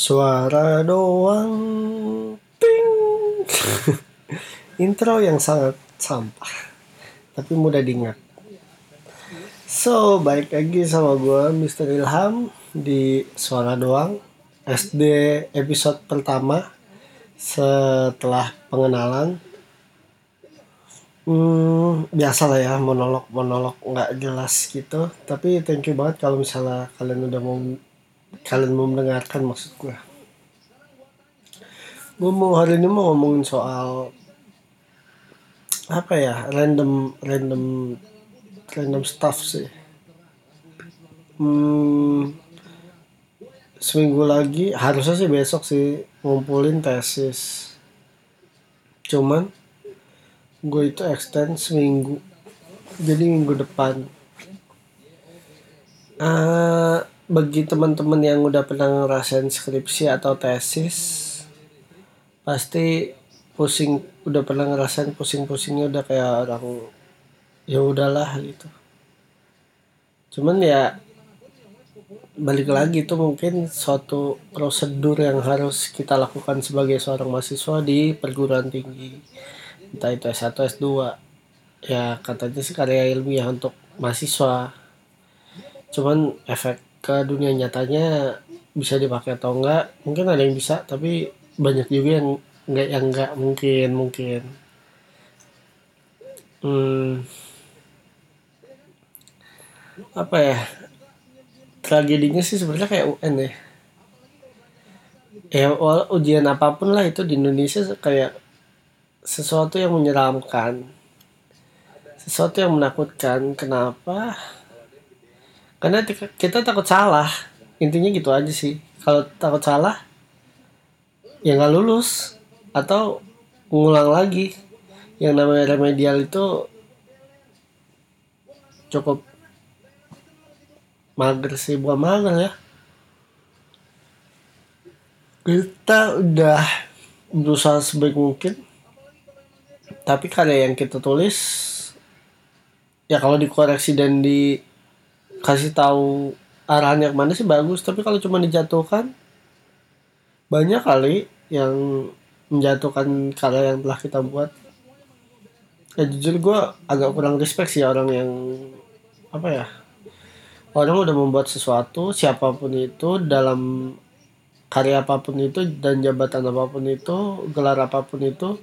Suara doang Ping Intro yang sangat sampah Tapi mudah diingat So, balik lagi sama gue Mr. Ilham Di Suara Doang SD episode pertama Setelah pengenalan Hmm, biasa lah ya monolog-monolog nggak jelas gitu. Tapi thank you banget kalau misalnya kalian udah mau kalian mau mendengarkan maksud gue. Gue mau hari ini mau ngomongin soal apa ya random random random stuff sih. Hmm, seminggu lagi harusnya sih besok sih ngumpulin tesis. Cuman gue itu extend seminggu jadi minggu depan uh, bagi teman-teman yang udah pernah ngerasain skripsi atau tesis pasti pusing udah pernah ngerasain pusing-pusingnya udah kayak orang ya udahlah gitu. Cuman ya balik lagi itu mungkin suatu prosedur yang harus kita lakukan sebagai seorang mahasiswa di perguruan tinggi entah itu S1 S2 ya katanya sih karya ilmiah untuk mahasiswa. Cuman efek ke dunia nyatanya bisa dipakai atau enggak mungkin ada yang bisa tapi banyak juga yang enggak yang enggak mungkin mungkin. Hmm, apa ya? Tragedinya sih sebenarnya kayak UN ya. Ya ujian apa pun lah itu di Indonesia kayak sesuatu yang menyeramkan. Sesuatu yang menakutkan. Kenapa karena kita takut salah. Intinya gitu aja sih. Kalau takut salah ya nggak lulus. Atau ngulang lagi. Yang namanya remedial itu cukup mager sih. Bukan mager ya. Kita udah berusaha sebaik mungkin. Tapi karya yang kita tulis ya kalau dikoreksi dan dikasih tahu arahnya ke mana sih bagus. Tapi kalau cuma dijatuhkan banyak kali yang menjatuhkan karya yang telah kita buat. Ya jujur gue agak kurang respect sih orang yang apa ya orang udah membuat sesuatu siapa pun itu dalam karya apa pun itu dan jabatan apa pun itu gelar apa pun itu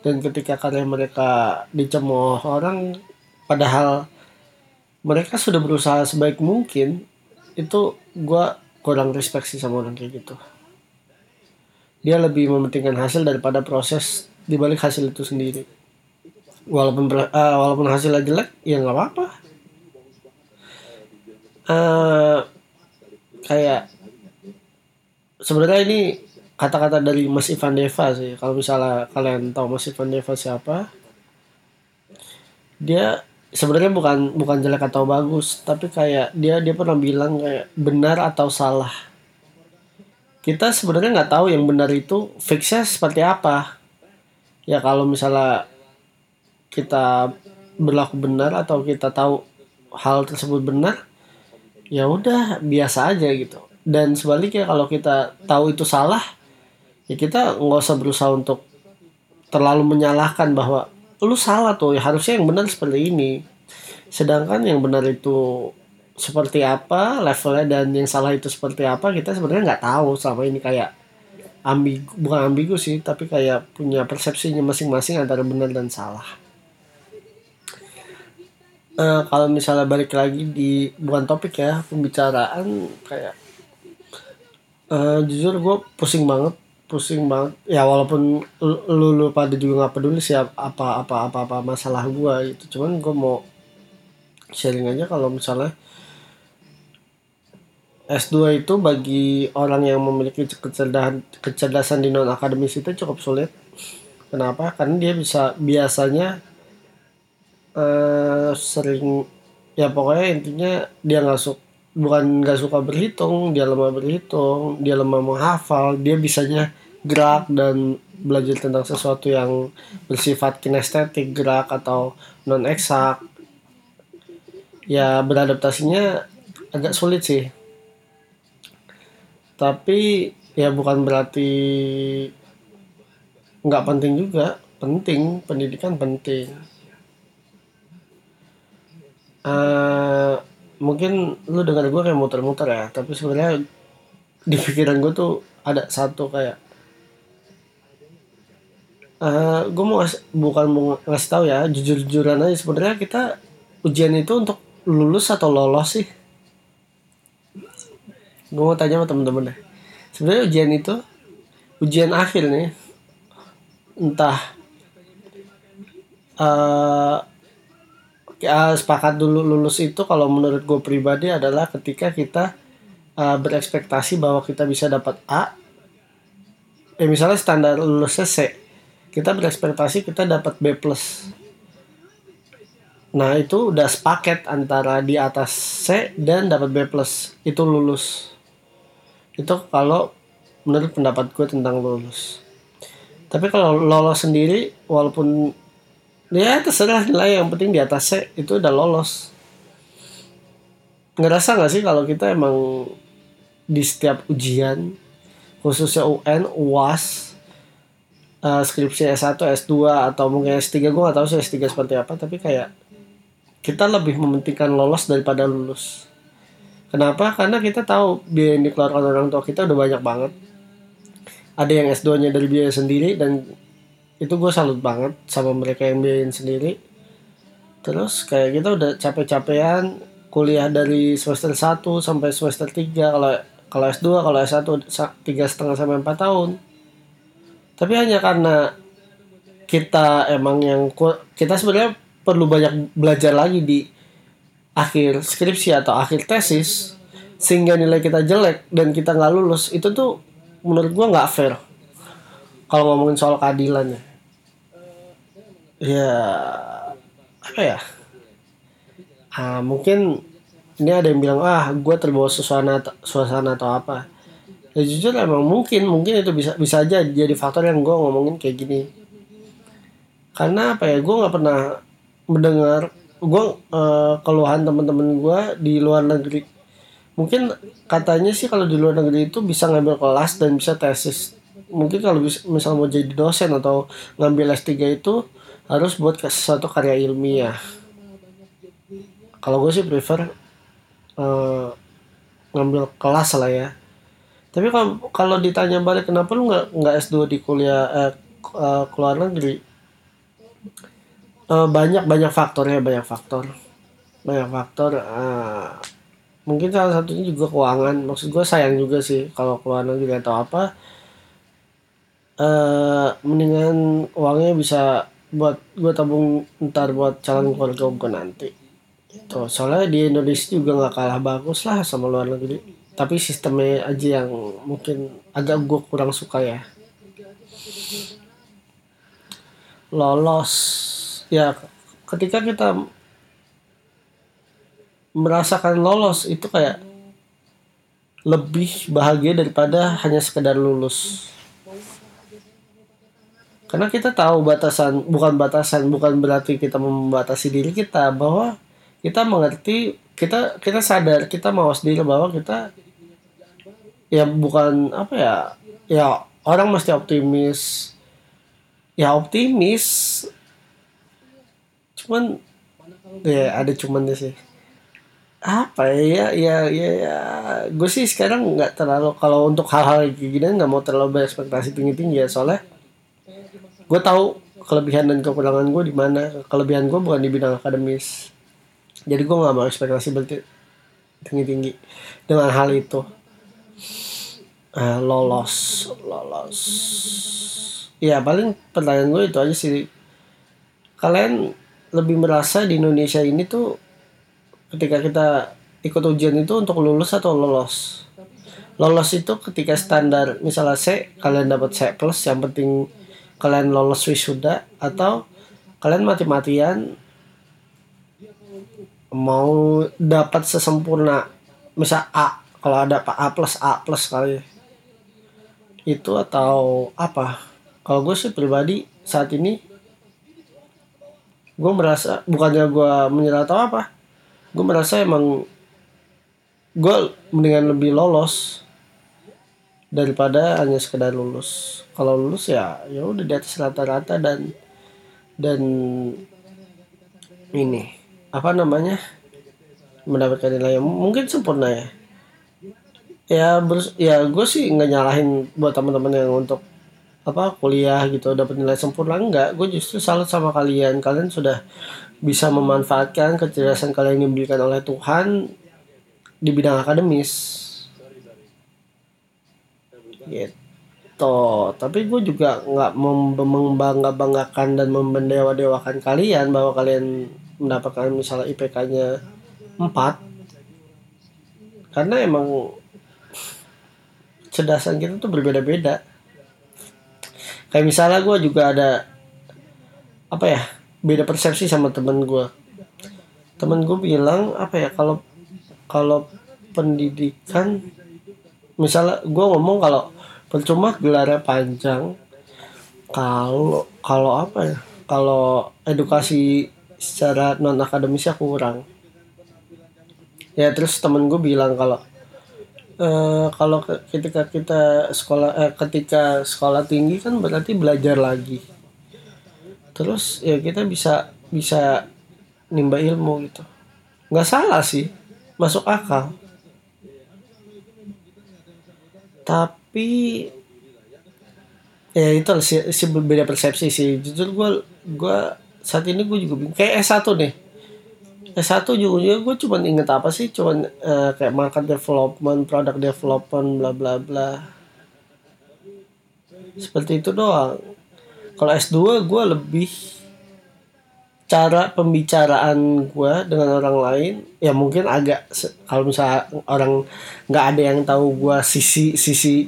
dan ketika karya mereka dicemooh orang padahal mereka sudah berusaha sebaik mungkin itu gue kurang respect sih sama orang kayak gitu. Dia lebih mementingkan hasil daripada proses dibalik hasil itu sendiri. Walaupun uh, walaupun hasilnya jelek ya nggak apa-apa. Uh, kayak sebenarnya ini kata-kata dari Mas Ivan Deva sih. Kalau misalnya kalian tahu Mas Ivan Deva siapa dia sebenarnya bukan bukan jelek atau bagus tapi kayak dia dia pernah bilang kayak benar atau salah. Kita sebenarnya nggak tahu yang benar itu fixnya seperti apa. Ya kalau misalnya kita berlaku benar atau kita tahu hal tersebut benar ya udah biasa aja gitu. Dan sebaliknya kalau kita tahu itu salah ya kita nggak usah berusaha untuk terlalu menyalahkan bahwa lu salah tuh ya harusnya yang benar seperti ini. Sedangkan yang benar itu seperti apa levelnya dan yang salah itu seperti apa kita sebenarnya nggak tahu selama ini kayak ambigu bukan ambigu sih tapi kayak punya persepsinya masing-masing antara benar dan salah. Uh, kalau misalnya balik lagi di bukan topik ya pembicaraan kayak uh, jujur gue pusing banget pusing banget ya walaupun lu, lu pada juga nggak peduli sih apa apa apa apa masalah gua itu cuman gua mau sharing aja kalau misalnya S2 itu bagi orang yang memiliki kecerdasan kecerdasan di non akademis itu cukup sulit. Kenapa? Karena dia bisa biasanya uh, sering ya pokoknya intinya dia nggak suka bukan nggak suka berhitung, dia lemah berhitung, dia lemah menghafal, dia bisanya gerak dan belajar tentang sesuatu yang bersifat kinestetik gerak atau non eksak ya beradaptasinya agak sulit sih. Tapi ya bukan berarti nggak penting juga. Penting pendidikan penting. Uh, mungkin lu dengar gue kayak muter-muter ya tapi sebenarnya di pikiran gue tuh ada satu kayak uh, gue mau ngas, bukan mau ngasih tahu ya jujur-jujuran aja. Sebenarnya kita ujian itu untuk lulus atau lolos sih? Gue mau tanya sama temen-temen deh. Sebenarnya ujian itu ujian akhir nih entah uh, ya, sepakat dulu lulus itu kalau menurut gue pribadi adalah ketika kita uh, berekspektasi bahwa kita bisa dapat A. Eh misalnya standar lulusnya C kita berekspektasi kita dapat B plus. Nah itu udah sepaket antara di atas C dan dapat B plus. Itu lulus. Itu kalau menurut pendapat gue tentang lulus. Tapi kalau lolos sendiri walaupun ya terserah nilai yang penting di atas C itu udah lolos. Ngerasa nggak sih kalau kita emang di setiap ujian khususnya UN UAS uh, skripsi S1 S2 atau mungkin S3 gue gak tahu sih S3 seperti apa tapi kayak kita lebih mementingkan lolos daripada lulus. Kenapa? Karena kita tahu biaya yang dikeluarkan orang tua kita udah banyak banget. Ada yang S2 nya dari biaya sendiri dan itu gue salut banget sama mereka yang biayain sendiri. Terus kayak kita udah capek-capean kuliah dari semester 1 sampai semester 3 kalau kalau S2 kalau S1 tiga setengah sampai 4 tahun tapi hanya karena kita emang yang kita sebenarnya perlu banyak belajar lagi di akhir skripsi atau akhir tesis sehingga nilai kita jelek dan kita nggak lulus itu tuh menurut gua nggak fair. Kalau ngomongin soal keadilan ya. Apa ya? Ah, mungkin ini ada yang bilang ah gue terbawa suasana suasana atau apa ya jujur emang mungkin mungkin itu bisa bisa aja jadi faktor yang gue ngomongin kayak gini. Karena apa ya gue nggak pernah mendengar gue uh, keluhan teman-teman gue di luar negeri. Mungkin katanya sih kalau di luar negeri itu bisa ngambil kelas dan bisa tesis. Mungkin kalau bisa misal mau jadi dosen atau ngambil S3 itu harus buat sesuatu karya ilmiah. Kalau gue sih prefer uh, ngambil kelas lah ya tapi kalau ditanya balik kenapa lu nggak nggak S2 di kuliah eh, uh, keluar negeri? Uh, banyak banyak faktornya banyak faktor. Banyak faktor uh, mungkin salah satunya juga keuangan. Maksud gue sayang juga sih kalau keluar negeri atau apa. Uh, mendingan uangnya bisa buat gue tabung ntar buat calon keluarga gue nanti. Itu soalnya di Indonesia juga nggak kalah bagus lah sama luar negeri tapi sistemnya aja yang mungkin agak gue kurang suka ya. Lolos. Ya ketika kita merasakan lolos itu kayak lebih bahagia daripada hanya sekedar lulus. Karena kita tahu batasan bukan batasan bukan berarti kita membatasi diri kita bahwa kita mengerti kita kita sadar kita mau sendiri bahwa kita ya bukan apa ya ya orang mesti optimis. Ya optimis cuman ya ada cuman sih. Apa ya ya ya, ya. gue sih sekarang nggak terlalu kalau untuk hal-hal kayak gini nggak mau terlalu berekspektasi tinggi tinggi ya soalnya gue tahu kelebihan dan kekurangan gue di mana. Kelebihan gue bukan di bidang akademis. Jadi gue nggak mau ekspektasi berarti tinggi tinggi dengan hal itu uh, lolos. Lolos. Ya paling pertanyaan gue itu aja sih. Kalian lebih merasa di Indonesia ini tuh ketika kita ikut ujian itu untuk lulus atau lolos? Lolos itu ketika standar misalnya C kalian dapat C plus yang penting kalian lolos wisuda atau kalian mati-matian mau dapat sesempurna misal A kalau ada pak A plus A plus kali. Itu atau apa? Kalau gue sih pribadi saat ini gue merasa bukannya gue menyerah atau apa gue merasa emang gue mendingan lebih lolos daripada hanya sekedar lulus. Kalau lulus ya ya udah di atas rata-rata dan dan ini apa namanya mendapatkan nilai yang mungkin sempurna ya ya bers ya gue sih nggak nyalahin buat teman-teman yang untuk apa kuliah gitu dapat nilai sempurna enggak gue justru salut sama kalian. Kalian sudah bisa memanfaatkan kecerdasan kalian yang diberikan oleh Tuhan di bidang akademis. Gitu. Tapi gue juga nggak membangga banggakan dan membendewa dewakan kalian bahwa kalian mendapatkan misalnya IPK-nya 4 karena emang cerdasan kita tuh berbeda-beda. Kayak misalnya gue juga ada apa ya beda persepsi sama temen gue temen gue bilang apa ya kalau kalau pendidikan misalnya gue ngomong kalau percuma gelarnya panjang kalau kalau apa ya kalau edukasi secara non akademisnya kurang. Ya terus temen gue bilang kalau Uh, kalau ketika kita sekolah eh, ketika sekolah tinggi kan berarti belajar lagi. Terus ya kita bisa bisa nimba ilmu gitu. Nggak salah sih masuk akal. Tapi ya itu sih si berbeda persepsi sih. Jujur gue gue saat ini gue juga kayak S1 nih S1 juga gue cuma inget apa sih? Cuma uh, kayak market development product development bla bla bla. Seperti itu doang. Kalau S2 gue lebih cara pembicaraan gue dengan orang lain ya mungkin agak kalau misalnya orang nggak ada yang tahu gue sisi sisi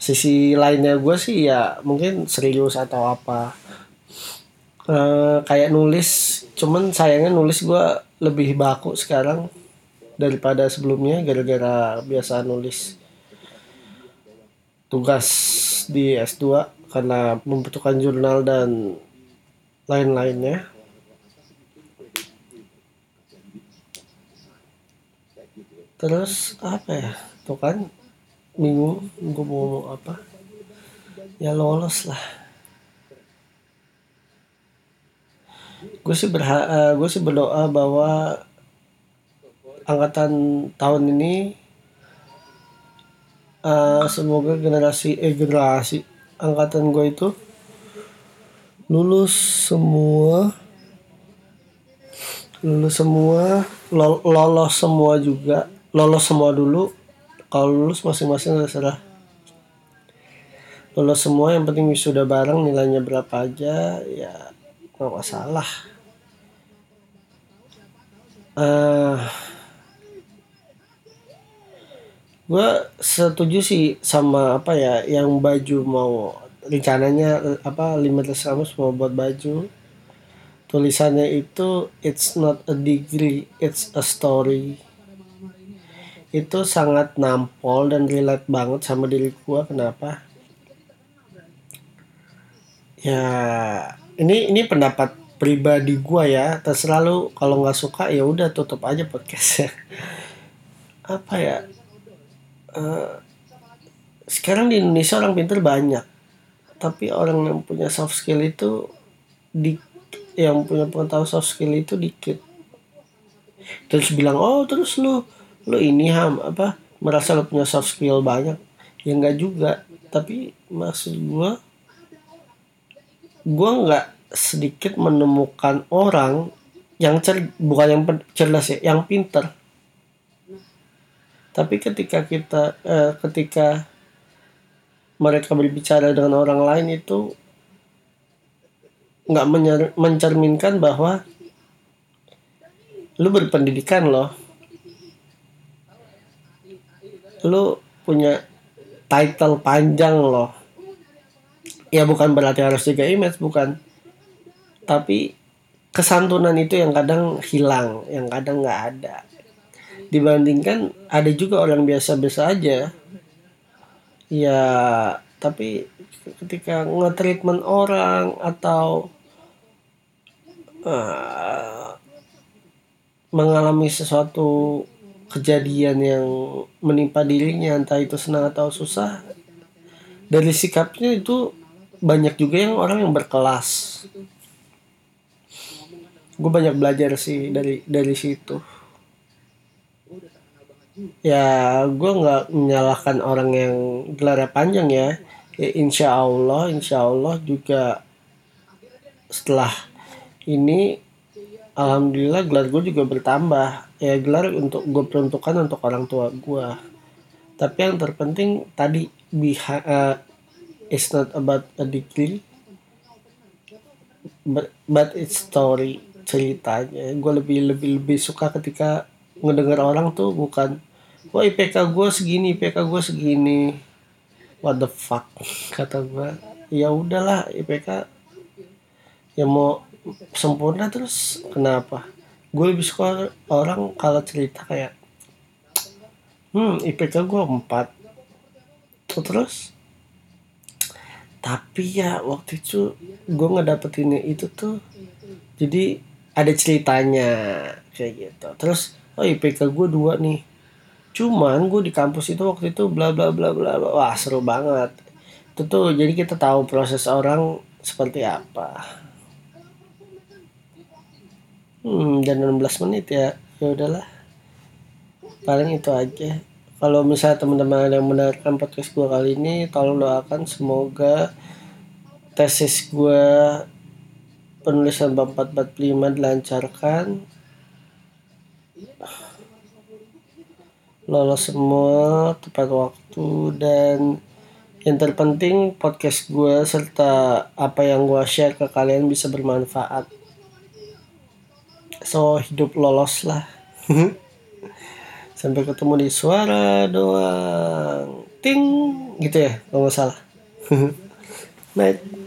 sisi lainnya gue sih ya mungkin serius atau apa e, kayak nulis cuman sayangnya nulis gue lebih baku sekarang daripada sebelumnya gara-gara biasa nulis tugas di S2 karena membutuhkan jurnal dan lain-lainnya. Terus apa ya? Tuh kan minggu gue mau apa? Ya lolos lah gue sih berha uh, gue sih berdoa bahwa angkatan tahun ini uh, semoga generasi eh generasi angkatan gue itu lulus semua lulus semua lolos semua juga lolos semua dulu. Kalau lulus masing-masing terserah. Lolos semua yang penting sudah bareng nilainya berapa aja ya nggak masalah uh, eh, gue setuju sih sama apa ya yang baju mau rencananya apa limitless kamus mau buat baju. Tulisannya itu it's not a degree it's a story. Itu sangat nampol dan relate banget sama diri gua kenapa? Ya ini ini pendapat pribadi gua ya terserah lu. Kalau nggak suka ya udah tutup aja podcastnya apa ya? Uh, sekarang di Indonesia orang pintar banyak. Tapi orang yang punya soft skill itu di yang punya pengetahuan soft skill itu dikit. Terus bilang oh terus lu lu ini ham apa merasa lu punya soft skill banyak? Ya enggak juga. Tapi maksud gua gua nggak sedikit menemukan orang yang cer bukan yang cerdas ya yang pinter tapi ketika kita eh, ketika mereka berbicara dengan orang lain itu nggak mencerminkan bahwa lu berpendidikan loh. Lu punya title panjang loh. Ya bukan berarti harus juga image bukan tapi kesantunan itu yang kadang hilang yang kadang nggak ada. Dibandingkan ada juga orang biasa-biasa aja. Ya tapi ketika nge-treatment orang atau uh, mengalami sesuatu kejadian yang menimpa dirinya entah itu senang atau susah dari sikapnya itu banyak juga yang orang yang berkelas gue banyak belajar sih dari dari situ. Ya gue nggak menyalahkan orang yang gelarnya panjang ya. Ya insya Allah insya Allah juga setelah ini alhamdulillah gelar gue juga bertambah. Ya gelar untuk gue peruntukkan untuk orang tua gue tapi yang terpenting tadi biha uh, it's not about a degree but, but it's story ceritanya. Gue lebih lebih lebih suka ketika ngedengar orang tuh bukan wah IPK gue segini IPK gue segini. What the fuck kata gue ya udahlah IPK ya mau sempurna terus kenapa? Gue lebih suka orang kalau cerita kayak hmm IPK gue 4 terus? Tapi ya waktu itu gue ngedapetin itu tuh jadi ada ceritanya kayak gitu terus oh IPK gue dua nih cuman gue di kampus itu waktu itu bla bla bla bla wah seru banget itu tuh jadi kita tahu proses orang seperti apa Hmm, dan 16 menit ya. Ya udahlah. Paling itu aja. Kalau misalnya teman-teman yang mendengarkan podcast gue kali ini, tolong doakan semoga tesis gue penulisan bab 445 dilancarkan. Lolos semua tepat waktu dan yang terpenting podcast gue serta apa yang gue share ke kalian bisa bermanfaat. So hidup lolos lah. Sampai ketemu di suara doang. Ting! Gitu ya kalau salah. Night